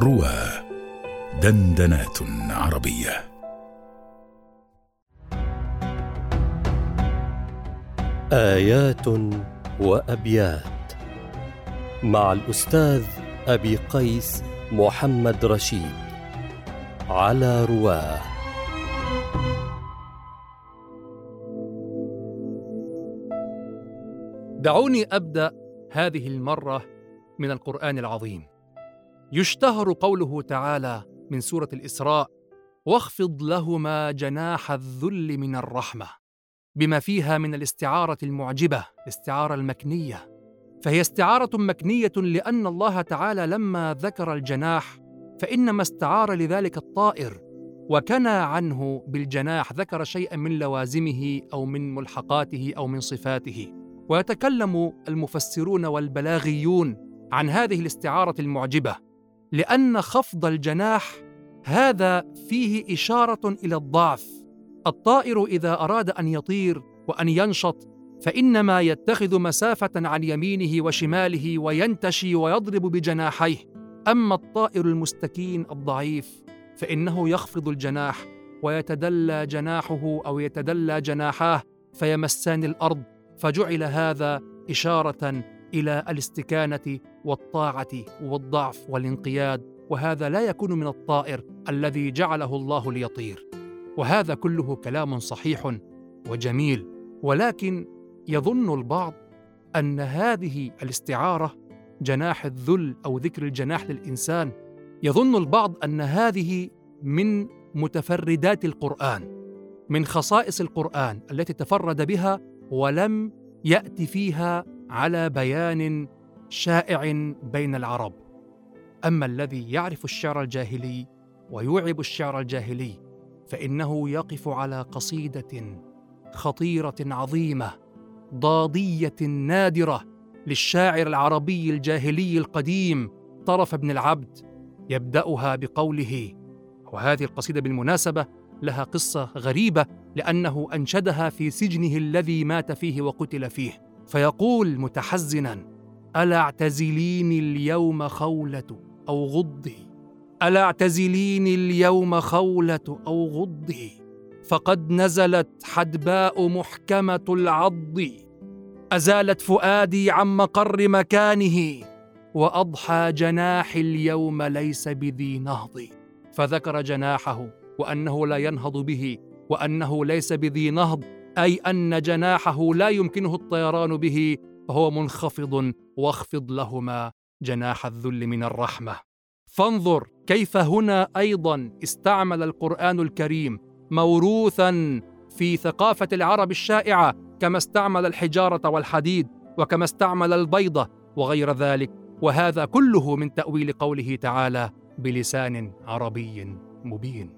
روى دندنات عربية. آيات وأبيات مع الأستاذ أبي قيس محمد رشيد على رواه. دعوني أبدأ هذه المرة من القرآن العظيم. يشتهر قوله تعالى من سورة الإسراء واخفض لهما جناح الذل من الرحمة بما فيها من الاستعارة المعجبة الاستعارة المكنية فهي استعارة مكنية لأن الله تعالى لما ذكر الجناح فإنما استعار لذلك الطائر وكنى عنه بالجناح ذكر شيئا من لوازمه أو من ملحقاته أو من صفاته. ويتكلم المفسرون والبلاغيون عن هذه الاستعارة المعجبة لأن خفض الجناح هذا فيه إشارة إلى الضعف. الطائر إذا أراد أن يطير وأن ينشط فإنما يتخذ مسافة عن يمينه وشماله وينتشي ويضرب بجناحيه. أما الطائر المستكين الضعيف فإنه يخفض الجناح ويتدلى جناحه أو يتدلى جناحاه فيمسان الأرض. فجعل هذا إشارة إلى الاستكانة والطاعة والضعف والانقياد وهذا لا يكون من الطائر الذي جعله الله ليطير. وهذا كله كلام صحيح وجميل ولكن يظن البعض أن هذه الاستعارة جناح الذل أو ذكر الجناح للإنسان يظن البعض أن هذه من متفردات القرآن من خصائص القرآن التي تفرد بها ولم يأتي فيها على بيان شائع بين العرب. أما الذي يعرف الشعر الجاهلي ويوعب الشعر الجاهلي فإنه يقف على قصيدة خطيرة عظيمة ضادية نادرة للشاعر العربي الجاهلي القديم طرف بن العبد يبدأها بقوله وهذه القصيدة بالمناسبة لها قصة غريبة لأنه أنشدها في سجنه الذي مات فيه وقتل فيه. فيقول متحزنا ألا اعتزليني اليوم خولة أو غضي ألا اعتزليني اليوم خولة أو غضي فقد نزلت حدباء محكمة العض. أزالت فؤادي عن مقر مكانه وأضحى جناحي اليوم ليس بذي نهض. فذكر جناحه وأنه لا ينهض به وأنه ليس بذي نهض. أي أن جناحه لا يمكنه الطيران به فهو منخفض واخفض لهما جناح الذل من الرحمة. فانظر كيف هنا أيضا استعمل القرآن الكريم موروثا في ثقافة العرب الشائعة كما استعمل الحجارة والحديد وكما استعمل البيضة وغير ذلك. وهذا كله من تأويل قوله تعالى بلسان عربي مبين.